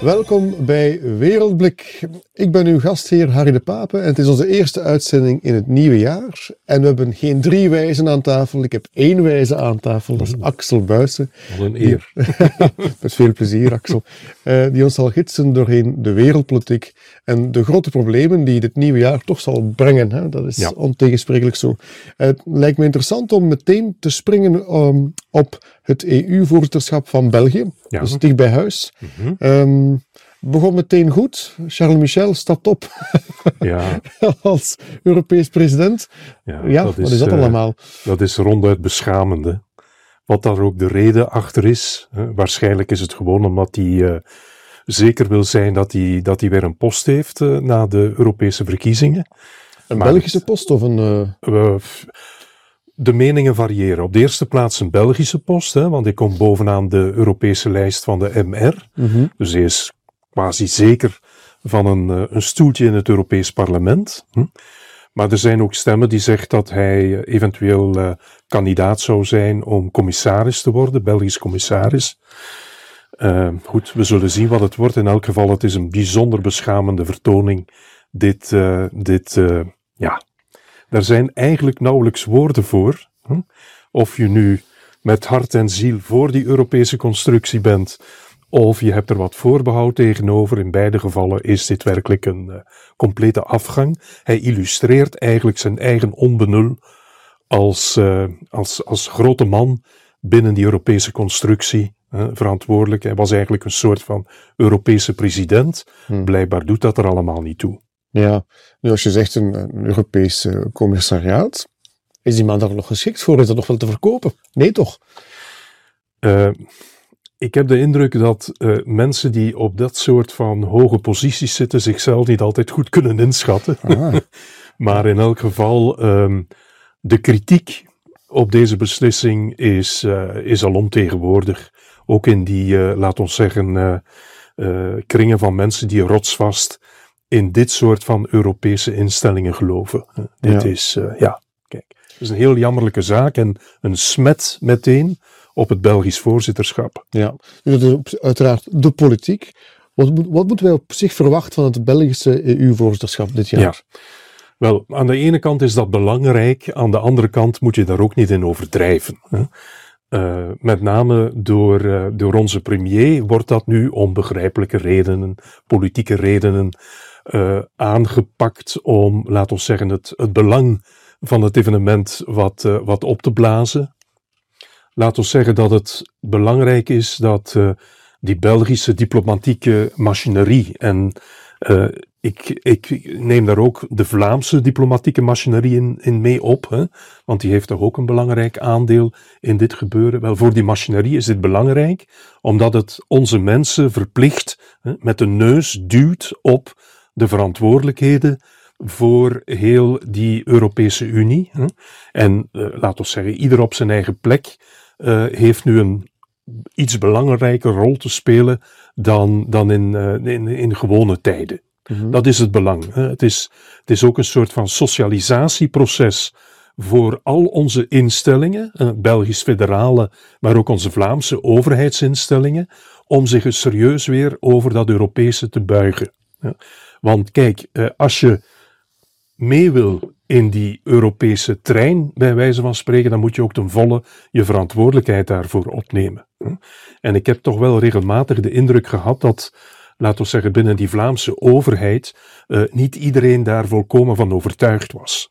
Welkom bij Wereldblik. Ik ben uw gastheer Harry de Pape en het is onze eerste uitzending in het nieuwe jaar. En we hebben geen drie wijzen aan tafel, ik heb één wijze aan tafel, dat is Axel Buijsen. Wat een eer. Met veel plezier, Axel. Uh, die ons zal gidsen doorheen de wereldpolitiek en de grote problemen die dit nieuwe jaar toch zal brengen. Hè? Dat is ja. ontegensprekelijk zo. Het lijkt me interessant om meteen te springen um, op het EU-voorzitterschap van België. Ja. Dat is dicht bij huis. Mm -hmm. um, begon meteen goed. Charles Michel stapt op ja. als Europees president. Ja, ja wat is dat uh, allemaal? Dat is ronduit beschamende. Wat daar ook de reden achter is. Hè? Waarschijnlijk is het gewoon omdat hij uh, zeker wil zijn dat hij, dat hij weer een post heeft uh, na de Europese verkiezingen. Een maar Belgische post of een de meningen variëren. Op de eerste plaats een Belgische post, hè, want ik kom bovenaan de Europese lijst van de MR. Mm -hmm. Dus hij is quasi zeker van een, eh, een stoeltje in het Europees Parlement. Hm? Maar er zijn ook stemmen die zeggen dat hij eventueel uh, kandidaat zou zijn om commissaris te worden, Belgisch commissaris. Uh, goed, we zullen zien wat het wordt. In elk geval, het is een bijzonder beschamende vertoning. Dit, uh, dit ja, daar zijn eigenlijk nauwelijks woorden voor. Hm? Of je nu met hart en ziel voor die Europese constructie bent, of je hebt er wat voorbehoud tegenover. In beide gevallen is dit werkelijk een uh, complete afgang. Hij illustreert eigenlijk zijn eigen onbenul als, uh, als, als grote man binnen die Europese constructie. Uh, verantwoordelijk. Hij was eigenlijk een soort van Europese president. Hmm. Blijkbaar doet dat er allemaal niet toe. Ja, nu als je zegt een, een Europees uh, commissariaat, is die man daar nog geschikt voor? Is dat nog wel te verkopen? Nee, toch? Uh, ik heb de indruk dat uh, mensen die op dat soort van hoge posities zitten zichzelf niet altijd goed kunnen inschatten. Ah. maar in elk geval, um, de kritiek op deze beslissing is, is al ontegenwoordig. Ook in die, laat ons zeggen, kringen van mensen die rotsvast in dit soort van Europese instellingen geloven. Dit ja. is, uh, ja, kijk, het is een heel jammerlijke zaak en een smet meteen op het Belgisch voorzitterschap. Ja, dat is uiteraard de politiek. Wat, wat moeten wij op zich verwachten van het Belgische EU-voorzitterschap dit jaar? Ja. Wel, aan de ene kant is dat belangrijk, aan de andere kant moet je daar ook niet in overdrijven. Hè? Uh, met name door, uh, door onze premier wordt dat nu om begrijpelijke redenen, politieke redenen, uh, aangepakt om, laat ons zeggen, het, het belang van het evenement wat, uh, wat op te blazen. Laat ons zeggen dat het belangrijk is dat uh, die Belgische diplomatieke machinerie en ik, ik neem daar ook de Vlaamse diplomatieke machinerie in, in mee op, hè, want die heeft toch ook een belangrijk aandeel in dit gebeuren. Wel, voor die machinerie is dit belangrijk, omdat het onze mensen verplicht hè, met de neus duwt op de verantwoordelijkheden voor heel die Europese Unie. En uh, laat ons zeggen, ieder op zijn eigen plek uh, heeft nu een iets belangrijke rol te spelen dan, dan in, uh, in, in gewone tijden. Mm-hmm. Dat is het belang. Hè. Het, is, het is ook een soort van socialisatieproces voor al onze instellingen, Belgisch federale, maar ook onze Vlaamse overheidsinstellingen, om zich serieus weer over dat Europese te buigen. Ja. Want kijk, eh, als je mee wil in die Europese trein, bij wijze van spreken, dan moet je ook ten volle je verantwoordelijkheid daarvoor opnemen. En ik heb toch wel regelmatig de indruk gehad dat, laten we zeggen, binnen die Vlaamse overheid uh, niet iedereen daar volkomen van overtuigd was.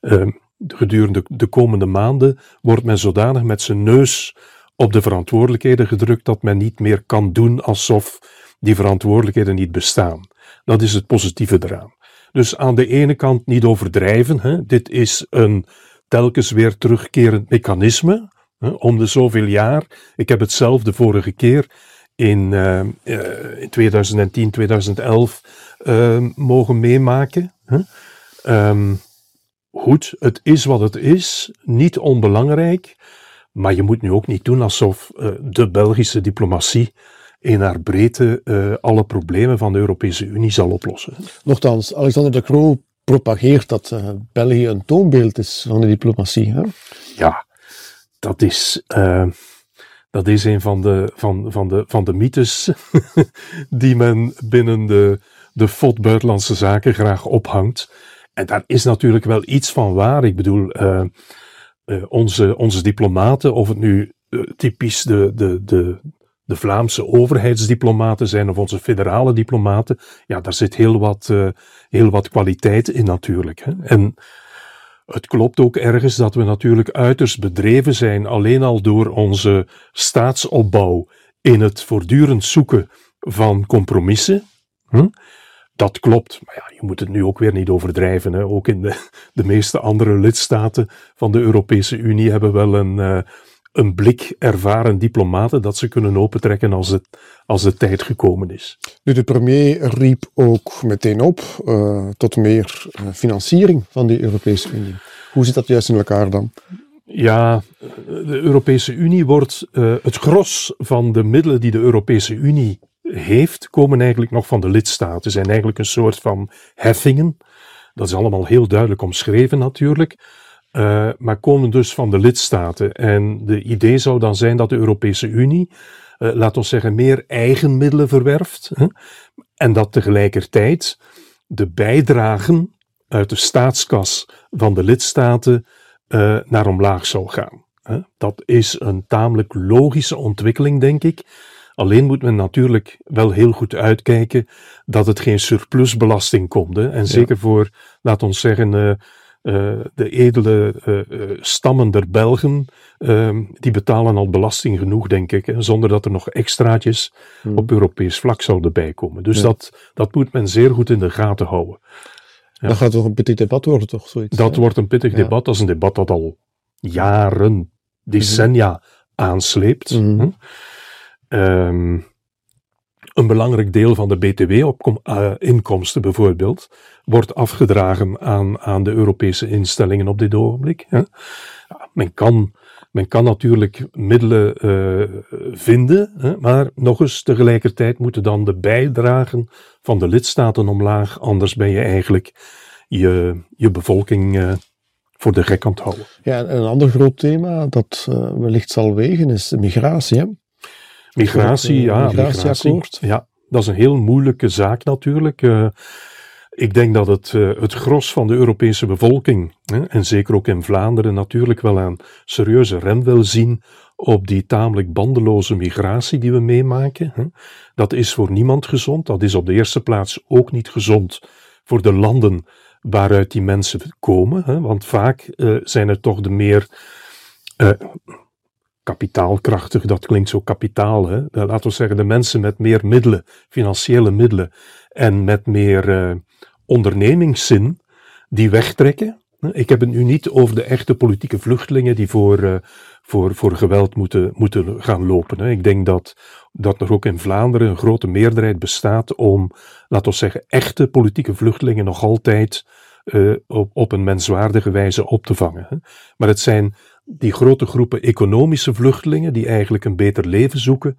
Uh, gedurende de komende maanden wordt men zodanig met zijn neus op de verantwoordelijkheden gedrukt dat men niet meer kan doen alsof die verantwoordelijkheden niet bestaan. Dat is het positieve eraan. Dus aan de ene kant niet overdrijven. Hè. Dit is een telkens weer terugkerend mechanisme. Hè, om de zoveel jaar. Ik heb het zelf de vorige keer in, uh, in 2010, 2011 uh, mogen meemaken. Hè. Um, goed, het is wat het is. Niet onbelangrijk. Maar je moet nu ook niet doen alsof de Belgische diplomatie in haar breedte uh, alle problemen van de Europese Unie zal oplossen. Nochtans, Alexander de Croo propageert dat uh, België een toonbeeld is van de diplomatie. Hè? Ja, dat is, uh, dat is een van de, van, van de, van de mythes die men binnen de, de FOD Buitenlandse Zaken graag ophangt. En daar is natuurlijk wel iets van waar. Ik bedoel, onze, onze diplomaten, of het nu typisch de, de, de, de Vlaamse overheidsdiplomaten zijn of onze federale diplomaten, ja, daar zit heel wat, heel wat kwaliteit in natuurlijk. Hè. En het klopt ook ergens dat we natuurlijk uiterst bedreven zijn, alleen al door onze staatsopbouw in het voortdurend zoeken van compromissen. Hm? Dat klopt, maar ja, je moet het nu ook weer niet overdrijven. Hè. Ook in de, de meeste andere lidstaten van de Europese Unie hebben wel een, uh, een blik ervaren diplomaten dat ze kunnen opentrekken als, het, als de tijd gekomen is. Nu, de premier riep ook meteen op uh, tot meer uh, financiering van die Europese Unie. Hoe zit dat juist in elkaar dan? Ja, de Europese Unie wordt uh, het gros van de middelen die de Europese Unie heeft, komen eigenlijk nog van de lidstaten. Zijn eigenlijk een soort van heffingen. Dat is allemaal heel duidelijk omschreven natuurlijk. Uh, maar komen dus van de lidstaten. En de idee zou dan zijn dat de Europese Unie, uh, laat ons zeggen, meer eigen middelen verwerft. Hè? En dat tegelijkertijd de bijdragen uit de staatskas van de lidstaten uh, naar omlaag zou gaan. Hè? Dat is een tamelijk logische ontwikkeling, denk ik. Alleen moet men natuurlijk wel heel goed uitkijken dat het geen surplusbelasting komt. Hè? En zeker voor, laat ons zeggen, de edele uh, stammen der Belgen, ehm, die betalen al belasting genoeg, denk ik, hè, zonder dat er nog extraatjes hmm. op Europees vlak zouden bijkomen. Dus ja. dat, dat moet men zeer goed in de gaten houden. Ja. Dat gaat toch een pittig debat worden, toch? Zoiets, dat hè? wordt een pittig debat. Dat is een debat dat al jaren, decennia mm -hmm. aansleept. Mm -hmm. Um, een belangrijk deel van de BTW-inkomsten uh, bijvoorbeeld wordt afgedragen aan, aan de Europese instellingen op dit ogenblik. Hè. Men, kan, men kan natuurlijk middelen uh, vinden, hè, maar nog eens tegelijkertijd moeten dan de bijdragen van de lidstaten omlaag, anders ben je eigenlijk je, je bevolking uh, voor de gek aan houden. Ja, en een ander groot thema dat wellicht zal wegen is migratie. Hè? Migratie, ja. Migratie, ja, dat is een heel moeilijke zaak natuurlijk. Uh, ik denk dat het, uh, het gros van de Europese bevolking, hè, en zeker ook in Vlaanderen, natuurlijk wel een serieuze rem wil zien op die tamelijk bandeloze migratie die we meemaken. Hè. Dat is voor niemand gezond. Dat is op de eerste plaats ook niet gezond voor de landen waaruit die mensen komen. Hè, want vaak uh, zijn het toch de meer kapitaalkrachtig, dat klinkt zo kapitaal. Hè? Laten we zeggen, de mensen met meer middelen, financiële middelen en met meer uh, ondernemingszin, die wegtrekken. Ik heb het nu niet over de echte politieke vluchtelingen die voor, voor, voor geweld moeten, moeten gaan lopen. Hè. Ik denk dat, dat er ook in Vlaanderen een grote meerderheid bestaat om, laten we zeggen, echte politieke vluchtelingen nog altijd op, op een menswaardige wijze op te vangen. Hè. Maar het zijn die grote groepen economische vluchtelingen die eigenlijk een beter leven zoeken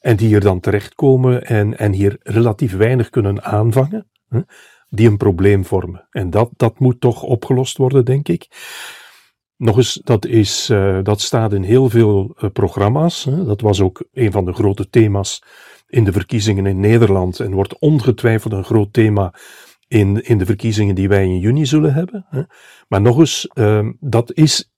en die hier dan terechtkomen en, en hier relatief weinig kunnen aanvangen, hè, die een probleem vormen. En dat, dat moet toch opgelost worden, denk ik. Nog eens, dat, is, uh, dat staat in heel veel uh, programma's. Hè. Dat was ook een van de grote thema's in de verkiezingen in Nederland en wordt ongetwijfeld een groot thema in, in de verkiezingen die wij in juni zullen hebben. Hè. Maar nog eens, uh, dat is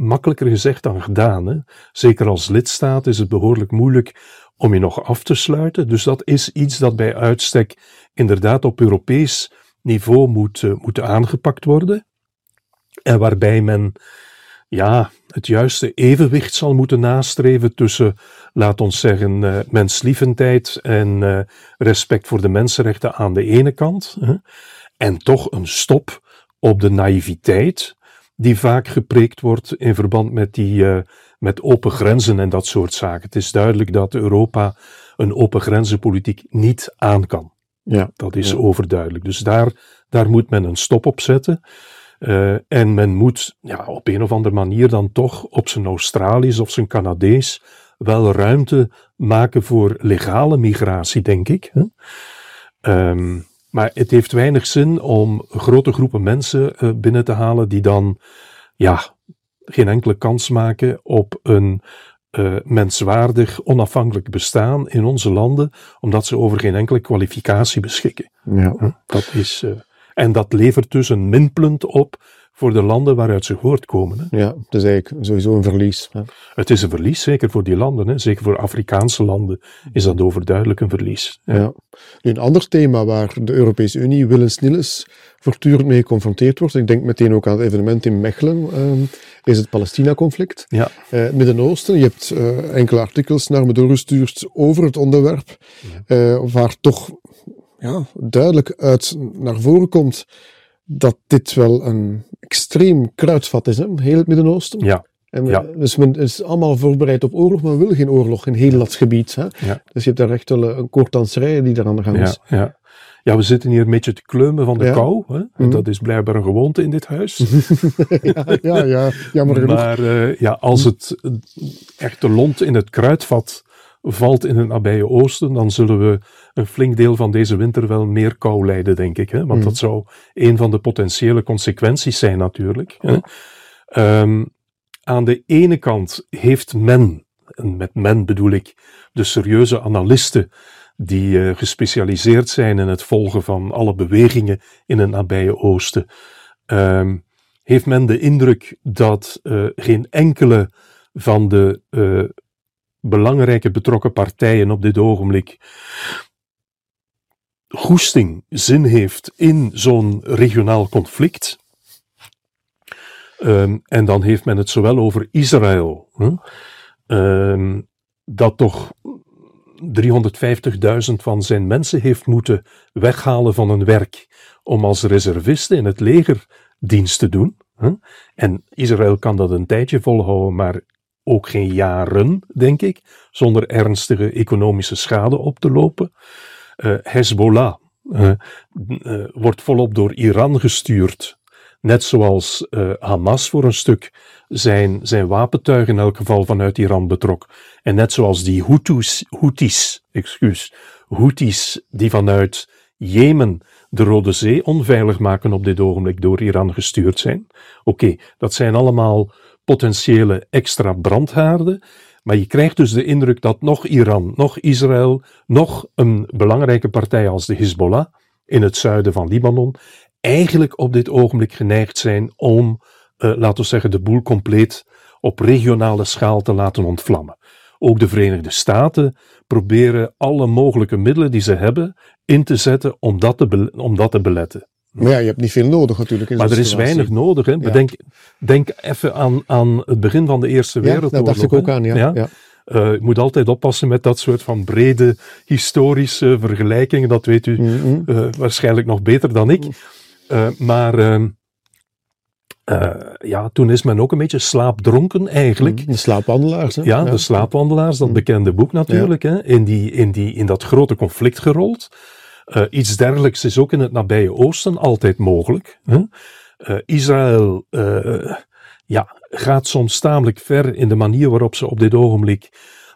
makkelijker gezegd dan gedaan. Hè? Zeker als lidstaat is het behoorlijk moeilijk om je nog af te sluiten. Dus dat is iets dat bij uitstek inderdaad op Europees niveau moet, uh, aangepakt worden. En waarbij men ja, het juiste evenwicht zal moeten nastreven tussen, laat ons zeggen, uh, menslievendheid en uh, respect voor de mensenrechten aan de ene kant. Hè, en toch een stop op de naïviteit die vaak gepreekt wordt in verband met, die, uh, met open grenzen en dat soort zaken. Het is duidelijk dat Europa een open grenzenpolitiek niet aan kan. Ja, dat is ja. overduidelijk. Dus daar, daar moet men een stop op zetten. Uh, en men moet ja, op een of andere manier dan toch op zijn Australisch of zijn Canadees wel ruimte maken voor legale migratie, denk ik. Hè? Um, maar het heeft weinig zin om grote groepen mensen uh, binnen te halen die dan ja, geen enkele kans maken op een, uh, menswaardig, onafhankelijk bestaan in onze landen, omdat ze over geen enkele kwalificatie beschikken. Ja. Dat is, uh, en dat levert dus een minpunt op voor de landen waaruit ze voortkomen. Hè. Ja, dat is eigenlijk sowieso een verlies. Hè. Het is een verlies, zeker voor die landen. Hè. Zeker voor Afrikaanse landen is dat overduidelijk een verlies. Ja. ja. Nu, een ander thema waar de Europese Unie willens nillens voortdurend mee geconfronteerd wordt, ik denk meteen ook aan het evenement in Mechelen, uh, is het Palestina-conflict. Ja. Uh, het Midden-Oosten, je hebt uh, enkele artikels naar me doorgestuurd over het onderwerp, ja. waar toch ja, duidelijk uit naar voren komt dat dit wel een extreem kruidvat is, hè? heel het Midden-Oosten. Ja. En ja. Dus men is allemaal voorbereid op oorlog, maar wil geen oorlog in heel dat gebied. Hè? Ja. Dus je hebt daar echt wel een koortdanserij die daar aan de gang is. Ja, ja. ja, we zitten hier een beetje te kleumen van de Ja. kou. Hè? Mhm. Dat is blijkbaar een gewoonte in dit huis. ja, ja, ja, jammer genoeg. Maar eh, ja, als het eh, echt de lont in het kruidvat valt in het nabije oosten, dan zullen we een flink deel van deze winter wel meer kou lijden, denk ik. Hè? Want Mm. dat zou een van de potentiële consequenties zijn natuurlijk. Hè? Ehm, aan de ene kant heeft men, en met men bedoel ik de serieuze analisten, die eh, gespecialiseerd zijn in het volgen van alle bewegingen in het nabije oosten, ehm, heeft men de indruk dat eh, geen enkele van de eh, belangrijke betrokken partijen op dit ogenblik goesting, zin heeft in zo'n regionaal conflict. Ehm, en dan heeft men het zowel over Israël, ehm, dat toch 350.000 van zijn mensen heeft moeten weghalen van een werk om als reserviste in het leger dienst te doen. En Israël kan dat een tijdje volhouden, maar ook geen jaren, denk ik, zonder ernstige economische schade op te lopen. Eh, Hezbollah eh, eh, wordt volop door Iran gestuurd. Net zoals Hamas voor een stuk zijn, zijn wapentuig in elk geval vanuit Iran betrok. En net zoals die Houthis, Houthis, excuus, Houthis die vanuit Jemen de Rode Zee onveilig maken op dit ogenblik door Iran gestuurd zijn. Oké, dat zijn allemaal potentiële extra brandhaarden. Maar je krijgt dus de indruk dat nog Iran, nog Israël, nog een belangrijke partij als de Hezbollah in het zuiden van Libanon eigenlijk op dit ogenblik geneigd zijn om, eh, laten we zeggen, de boel compleet op regionale schaal te laten ontvlammen. Ook de Verenigde Staten proberen alle mogelijke middelen die ze hebben in te zetten om dat te, om dat te beletten. Maar ja, je hebt niet veel nodig natuurlijk. In Maar er is situatie. weinig nodig. Hè. Ja. Bedenk, denk even aan, aan het begin van de Eerste Ja, Wereldoorlog. dat dacht ik ook aan, ja. ja. Eh, je moet altijd oppassen met dat soort van brede historische vergelijkingen. Dat weet u Mhm. eh, waarschijnlijk nog beter dan ik. Eh, maar eh, ja, toen is men ook een beetje slaapdronken eigenlijk. De slaapwandelaars, hè? Ja, de slaapwandelaars, dat Mm. bekende boek natuurlijk, hè, in, die, in, die, in dat grote conflict gerold. Eh, iets dergelijks is ook in het nabije Oosten altijd mogelijk. Hè. Eh, Israël ja, gaat soms tamelijk ver in de manier waarop ze op dit ogenblik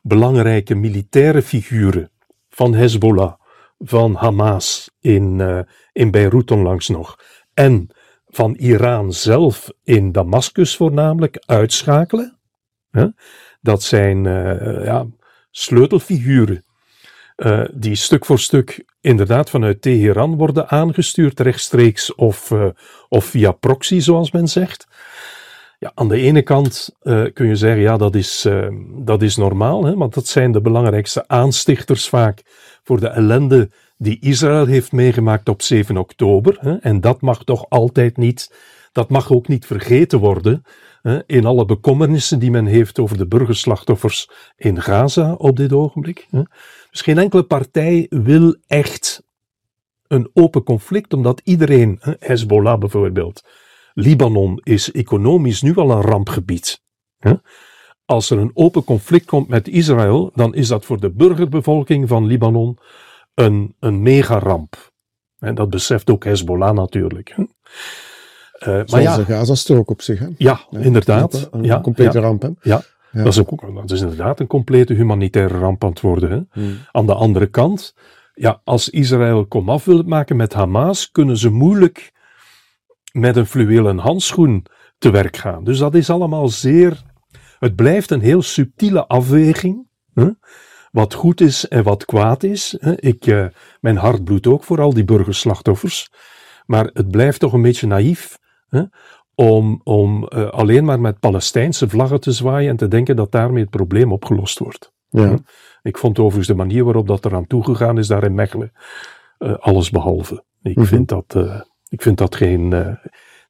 belangrijke militaire figuren van Hezbollah, van Hamas in, in Beirut onlangs nog, en van Iran zelf in Damascus voornamelijk uitschakelen. Dat zijn eh, ja, sleutelfiguren eh, die stuk voor stuk inderdaad vanuit Teheran worden aangestuurd, rechtstreeks of, eh, of via proxy, zoals men zegt. Ja, aan de ene kant kun je zeggen, ja, dat is, dat is normaal, hè, want dat zijn de belangrijkste aanstichters vaak voor de ellende die Israël heeft meegemaakt op 7 oktober. Hè, en dat mag toch altijd niet, dat mag ook niet vergeten worden hè, in alle bekommernissen die men heeft over de burgerslachtoffers in Gaza op dit ogenblik. Hè. Dus geen enkele partij wil echt een open conflict, omdat iedereen, Hezbollah bijvoorbeeld, Libanon is economisch nu al een rampgebied. Als er een open conflict komt met Israël, dan is dat voor de burgerbevolking van Libanon een, een megaramp. En dat beseft ook Hezbollah natuurlijk. hè. Eh, maar ja, de Gazastrook op zich, hè? ja, Ja, inderdaad. Een ja, complete ja, ramp, hè? ja. Ja. Dat, is ook, dat is inderdaad een complete humanitaire ramp aan het worden. Hè. Hmm. Aan de andere kant, ja, als Israël komaf wil maken met Hamas, kunnen ze moeilijk met een fluwelen handschoen te werk gaan. Dus dat is allemaal zeer Het blijft een heel subtiele afweging. Hè? Wat goed is en wat kwaad is. Ik, uh, mijn hart bloedt ook voor al die burgerslachtoffers. Maar het blijft toch een beetje naïef hè? om, om uh, alleen maar met Palestijnse vlaggen te zwaaien en te denken dat daarmee het probleem opgelost wordt. Ja. Ik vond overigens de manier waarop dat eraan toegegaan is daar in Mechelen uh, alles behalve. Ik, mm -hmm. vind dat, ik vind dat geen.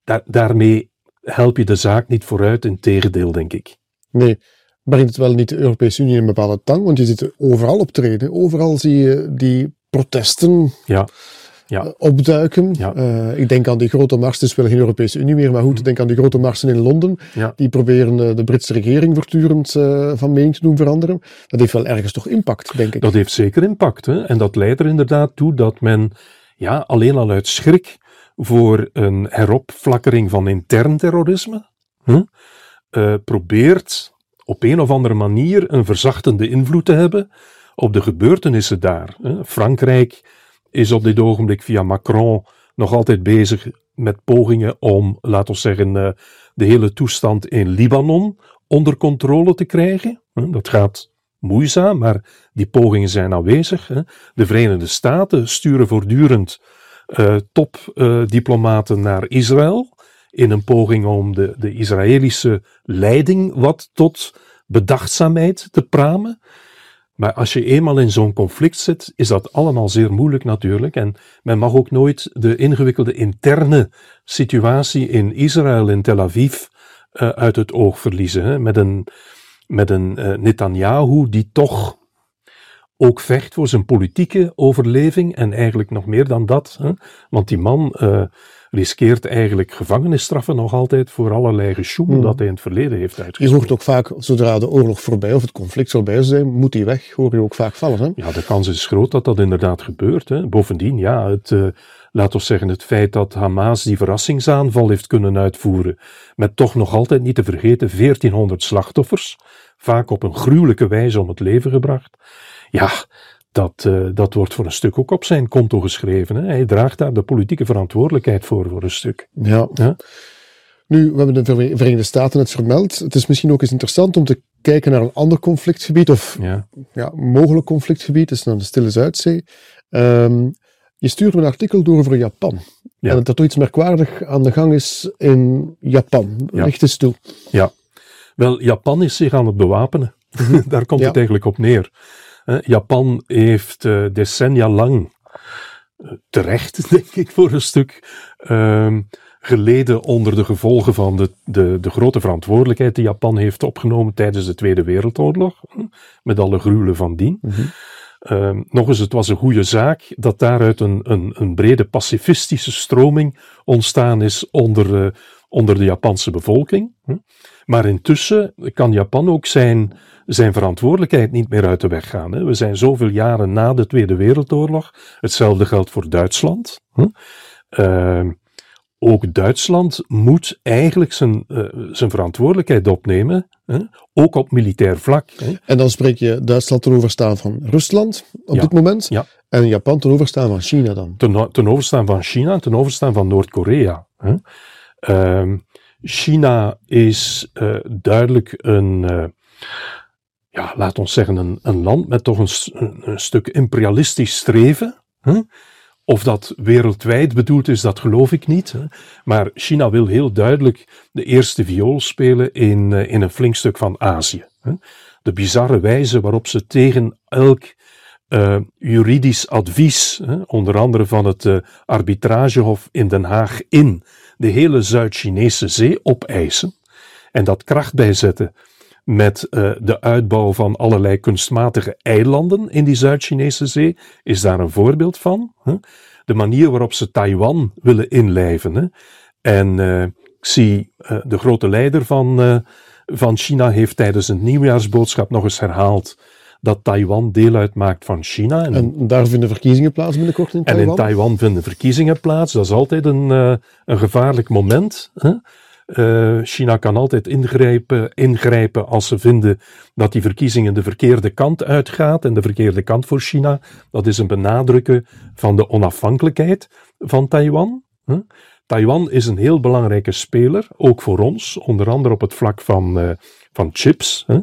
Da daarmee help je de zaak niet vooruit, in tegendeel, denk ik. Nee, brengt het wel niet de Europese Unie in een bepaalde tang, want je ziet overal optreden. Overal zie je die protesten ja. Ja. opduiken. Ja. Uh, ik denk aan die grote mars, het is wel geen Europese Unie meer, maar goed, ik denk aan die grote marsen in Londen. Die proberen uh, de Britse regering voortdurend uh, van mening te doen veranderen. Dat heeft wel ergens toch impact, denk ik. Dat heeft zeker impact. Hè? En dat leidt er inderdaad toe dat men ja, alleen al uit schrik voor een heropflakkering van intern terrorisme probeert op een of andere manier een verzachtende invloed te hebben op de gebeurtenissen daar. Frankrijk is op dit ogenblik via Macron nog altijd bezig met pogingen om, laten we zeggen, uh, de hele toestand in Libanon onder controle te krijgen. Dat gaat moeizaam, maar die pogingen zijn aanwezig. De Verenigde Staten sturen voortdurend uh, topdiplomaten naar Israël. In een poging om de, de Israëlische leiding wat tot bedachtzaamheid te pramen. Maar als je eenmaal in zo'n conflict zit, is dat allemaal zeer moeilijk natuurlijk. En men mag ook nooit de ingewikkelde interne situatie in Israël, in Tel Aviv, uh, uit het oog verliezen. Hè? Met een, met een uh, Netanyahu die toch ook vecht voor zijn politieke overleving en eigenlijk nog meer dan dat. Hè? Want die man uh, riskeert eigenlijk gevangenisstraffen nog altijd voor allerlei gesjoem hmm. dat hij in het verleden heeft uitgevoerd. Je hoort ook vaak, zodra de oorlog voorbij of het conflict voorbij zijn, moet hij weg, hoor je ook vaak vallen. Hè? Ja, de kans is groot dat dat inderdaad gebeurt. Hè? Bovendien, ja, het, uh, laat ons zeggen, het feit dat Hamas die verrassingsaanval heeft kunnen uitvoeren, met toch nog altijd niet te vergeten 1400 slachtoffers, vaak op een gruwelijke wijze om het leven gebracht. Ja, dat, uh, dat wordt voor een stuk ook op zijn konto geschreven. Hè. Hij draagt daar de politieke verantwoordelijkheid voor, voor een stuk. Ja. ja. Nu, we hebben de Verenigde Staten het vermeld. Het is misschien ook eens interessant om te kijken naar een ander conflictgebied, of ja. Ja, mogelijk conflictgebied, dat is dan de Stille Zuidzee. Um, je stuurde een artikel door over Japan. Ja. En dat er iets merkwaardig aan de gang is in Japan. Ja. Licht eens toe. Ja, wel, Japan is zich aan het bewapenen. Daar komt het eigenlijk op neer. Japan heeft eh, decennia lang, eh, terecht denk ik voor een stuk, ehm, geleden onder de gevolgen van de, de, de grote verantwoordelijkheid die Japan heeft opgenomen tijdens de Tweede Wereldoorlog, met alle gruwelen van dien. Ehm, nog eens, het was een goede zaak dat daaruit een, een, een brede pacifistische stroming ontstaan is onder, eh, onder de Japanse bevolking. Maar intussen kan Japan ook zijn, zijn verantwoordelijkheid niet meer uit de weg gaan. Hè. We zijn zoveel jaren na de Tweede Wereldoorlog. Hetzelfde geldt voor Duitsland. hm. Ehm, ook Duitsland moet eigenlijk zijn, eh, zijn verantwoordelijkheid opnemen, hè, ook op militair vlak. Hè. En dan spreek je Duitsland ten overstaan van Rusland op Ja. dit moment. Ja. En Japan ten overstaan van China dan. ten, ten overstaan van China en ten overstaan van Noord-Korea. Ehm, China is eh, duidelijk een, eh, ja, laat ons zeggen, een, een land met toch een, stuk imperialistisch streven. hè. Of dat wereldwijd bedoeld is, dat geloof ik niet. hè. Maar China wil heel duidelijk de eerste viool spelen in, eh, in een flink stuk van Azië. hè. De bizarre wijze waarop ze tegen elk eh, juridisch advies, onder andere van het eh, arbitragehof in Den Haag, in de hele Zuid-Chinese zee opeisen en dat kracht bijzetten met eh, de uitbouw van allerlei kunstmatige eilanden in die Zuid-Chinese zee, is daar een voorbeeld van. Hè? De manier waarop ze Taiwan willen inlijven. Hè? En eh Xi, eh, de grote leider van, van China, heeft tijdens een nieuwjaarsboodschap nog eens herhaald dat Taiwan deel uitmaakt van China. En, En daar vinden verkiezingen plaats binnenkort in en Taiwan. in Taiwan vinden verkiezingen plaats. Dat is altijd een, een gevaarlijk moment. Hè? Eh, China kan altijd ingrijpen, ingrijpen als ze vinden dat die verkiezingen de verkeerde kant uitgaat. En de verkeerde kant voor China, dat is een benadrukken van de onafhankelijkheid van Taiwan. Taiwan is een heel belangrijke speler, ook voor ons, onder andere op het vlak van, uh, van chips. Hè?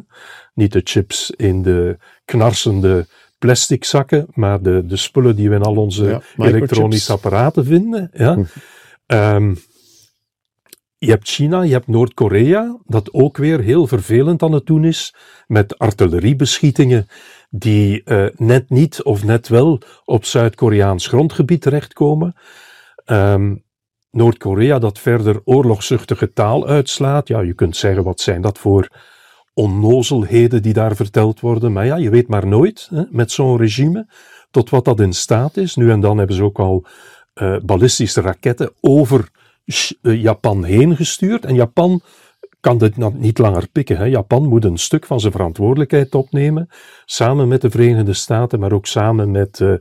Niet de chips in de knarsende plastic zakken, maar de, de spullen die we in al onze elektronische apparaten vinden. Ja. Hm. Um, je hebt China, je hebt Noord-Korea, dat ook weer heel vervelend aan het doen is, met artilleriebeschietingen die uh, net niet of net wel op Zuid-Koreaans grondgebied terechtkomen. Um, Noord-Korea dat verder oorlogszuchtige taal uitslaat. Ja, je kunt zeggen, wat zijn dat voor onnozelheden die daar verteld worden. Maar ja, je weet maar nooit hè, met zo'n regime tot wat dat in staat is. Nu en dan hebben ze ook al uh, ballistische raketten over Japan heen gestuurd. En Japan kan dit niet langer pikken. Hè. Japan moet een stuk van zijn verantwoordelijkheid opnemen, samen met de Verenigde Staten, maar ook samen met, uh,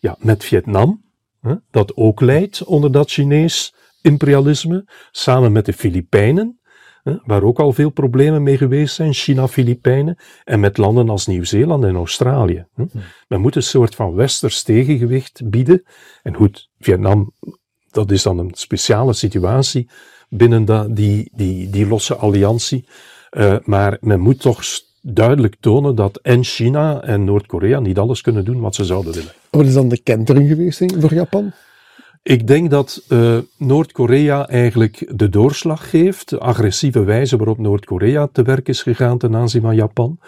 ja, met Vietnam, hè, dat ook leidt onder dat Chinees imperialisme, samen met de Filipijnen, waar ook al veel problemen mee geweest zijn, China, Filipijnen, en met landen als Nieuw-Zeeland en Australië. Hmm. Men moet een soort van westers tegengewicht bieden. En goed, Vietnam, dat is dan een speciale situatie binnen die, die, die losse alliantie. Uh, maar men moet toch duidelijk tonen dat en China en Noord-Korea niet alles kunnen doen wat ze zouden willen. Wat is dan de kentering geweest voor Japan? Ik denk dat uh, Noord-Korea eigenlijk de doorslag geeft, de agressieve wijze waarop Noord-Korea te werk is gegaan ten aanzien van Japan.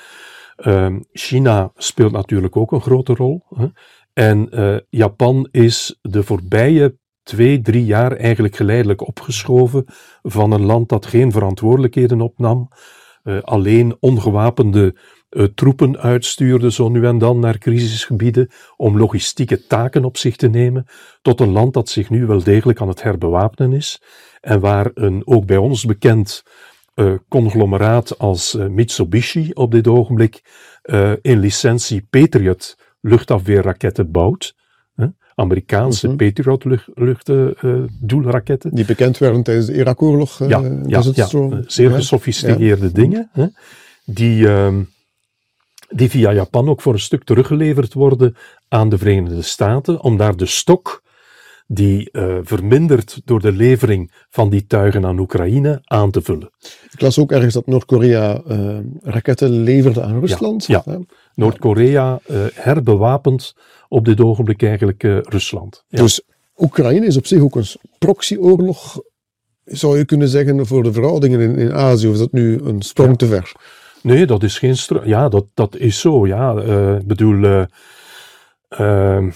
Uh, China speelt natuurlijk ook een grote rol. Hè. En uh, Japan is de voorbije twee, drie jaar eigenlijk geleidelijk opgeschoven van een land dat geen verantwoordelijkheden opnam, uh, alleen ongewapende uh, troepen uitstuurde, zo nu en dan naar crisisgebieden, om logistieke taken op zich te nemen, tot een land dat zich nu wel degelijk aan het herbewapenen is, en waar een ook bij ons bekend uh, conglomeraat als Mitsubishi op dit ogenblik in licentie Patriot luchtafweerraketten bouwt. Amerikaanse mm -hmm. Patriot luchtdoelraketten. Die bekend werden tijdens de Irak-oorlog. ja, ja, ja zeer gesofisticeerde dingen. Hè, die, ehm, die via Japan ook voor een stuk teruggeleverd worden aan de Verenigde Staten, om daar de stok die uh, vermindert door de levering van die tuigen aan Oekraïne aan te vullen. Ik las ook ergens dat Noord-Korea uh, raketten leverde aan Rusland. Ja, ja. Noord-Korea uh, herbewapend op dit ogenblik eigenlijk Rusland. Ja. Dus Oekraïne is op zich ook een proxyoorlog, zou je kunnen zeggen, voor de verhoudingen in, in Azië. Of is dat nu een sprong te ver? Nee, dat is geen Ja, dat, dat is zo. Ja, ik bedoel, uh,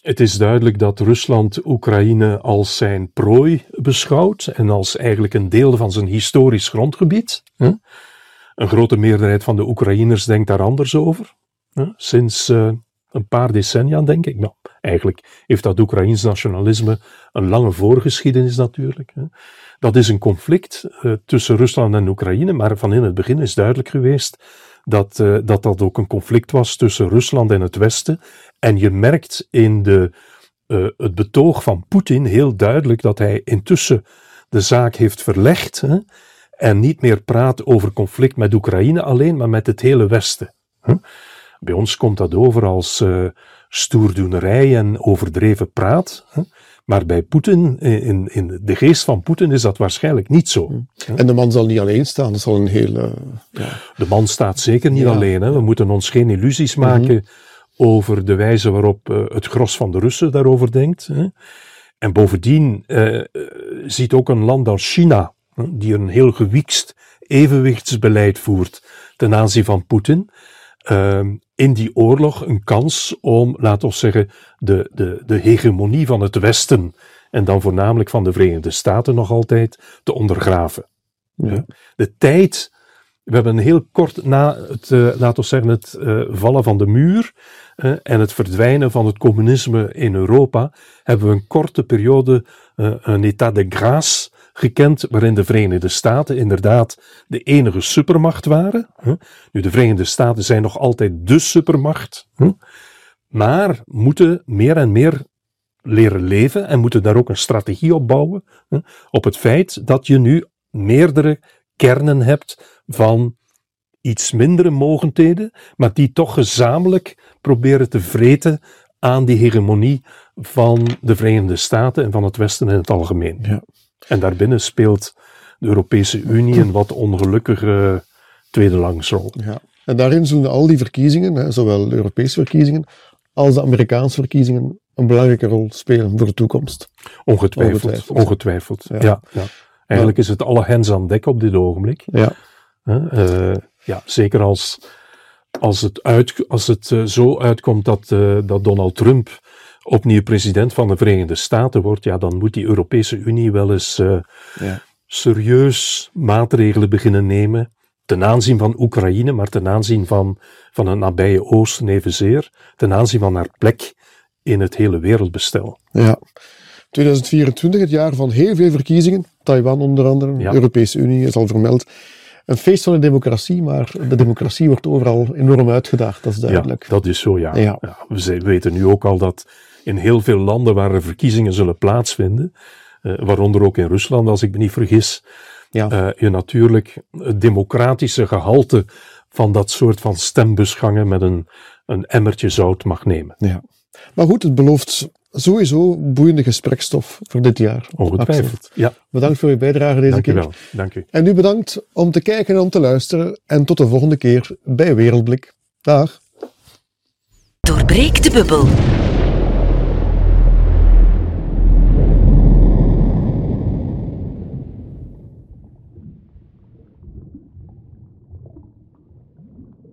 het is duidelijk dat Rusland Oekraïne als zijn prooi beschouwt en als eigenlijk een deel van zijn historisch grondgebied. Een grote meerderheid van de Oekraïners denkt daar anders over. Sinds een paar decennia, denk ik. Nou, eigenlijk heeft dat Oekraïns nationalisme een lange voorgeschiedenis natuurlijk. Dat is een conflict uh, tussen Rusland en Oekraïne, maar van in het begin is duidelijk geweest dat, uh, dat dat ook een conflict was tussen Rusland en het Westen. En je merkt in de, uh, het betoog van Poetin heel duidelijk dat hij intussen de zaak heeft verlegd hè, en niet meer praat over conflict met Oekraïne alleen, maar met het hele Westen. Hè. Bij ons komt dat over als stoerdoenerij en overdreven praat. Hè. Maar bij Poetin, in, in de geest van Poetin, is dat waarschijnlijk niet zo. Hm. En de man zal niet alleen staan, dat zal een hele. Ja. De man staat zeker niet alleen. Hè. We moeten ons geen illusies mhm. maken over de wijze waarop uh, het gros van de Russen daarover denkt. Hè. En bovendien uh, ziet ook een land als China, die een heel gewiekst evenwichtsbeleid voert ten aanzien van Poetin, Ehm, in die oorlog een kans om, laten we zeggen, de, de, de hegemonie van het Westen, en dan voornamelijk van de Verenigde Staten nog altijd, te ondergraven. Ja. De tijd, we hebben heel kort na het, uh, laten we zeggen, het uh, vallen van de muur uh, en het verdwijnen van het communisme in Europa, hebben we een korte periode, een état de grâce, gekend waarin de Verenigde Staten inderdaad de enige supermacht waren. Nu, de Verenigde Staten zijn nog altijd de supermacht, maar moeten meer en meer leren leven en moeten daar ook een strategie op bouwen. Op het feit dat je nu meerdere kernen hebt van iets mindere mogendheden, maar die toch gezamenlijk proberen te vreten aan die hegemonie van de Verenigde Staten en van het Westen in het algemeen. Ja. En daarbinnen speelt de Europese Unie een wat ongelukkige tweede langsrol. Ja. En daarin zullen al die verkiezingen, hè, zowel de Europese verkiezingen als de Amerikaanse verkiezingen, een belangrijke rol spelen voor de toekomst. Ongetwijfeld. Ongetwijfeld. Ongetwijfeld. Ja. Ja, ja. Eigenlijk is het alle hens aan dek op dit ogenblik. Ja. Uh, ja, zeker als, als het, uit, als het uh, zo uitkomt dat, uh, dat Donald Trump opnieuw president van de Verenigde Staten wordt, ja, dan moet die Europese Unie wel eens ja. serieus maatregelen beginnen nemen ten aanzien van Oekraïne, maar ten aanzien van, van het nabije Oosten evenzeer, ten aanzien van haar plek in het hele wereldbestel. Ja. 2024, het jaar van heel veel verkiezingen, Taiwan onder andere, de Europese Unie is al vermeld. Een feest van de democratie, maar de democratie wordt overal enorm uitgedaagd, dat is duidelijk. Ja, dat is zo, ja. ja. ja we weten nu ook al dat in heel veel landen waar er verkiezingen zullen plaatsvinden, uh, waaronder ook in Rusland, als ik me niet vergis, ja. Uh, je natuurlijk het democratische gehalte van dat soort van stembusgangen met een, een emmertje zout mag nemen. Ja. Maar goed, het belooft sowieso boeiende gesprekstof voor dit jaar. Ongetwijfeld, ja. Bedankt voor je bijdrage deze Dank keer. Dank Dank u. En u bedankt om te kijken en om te luisteren. En tot de volgende keer bij Wereldblik. Dag. Doorbreek de bubbel.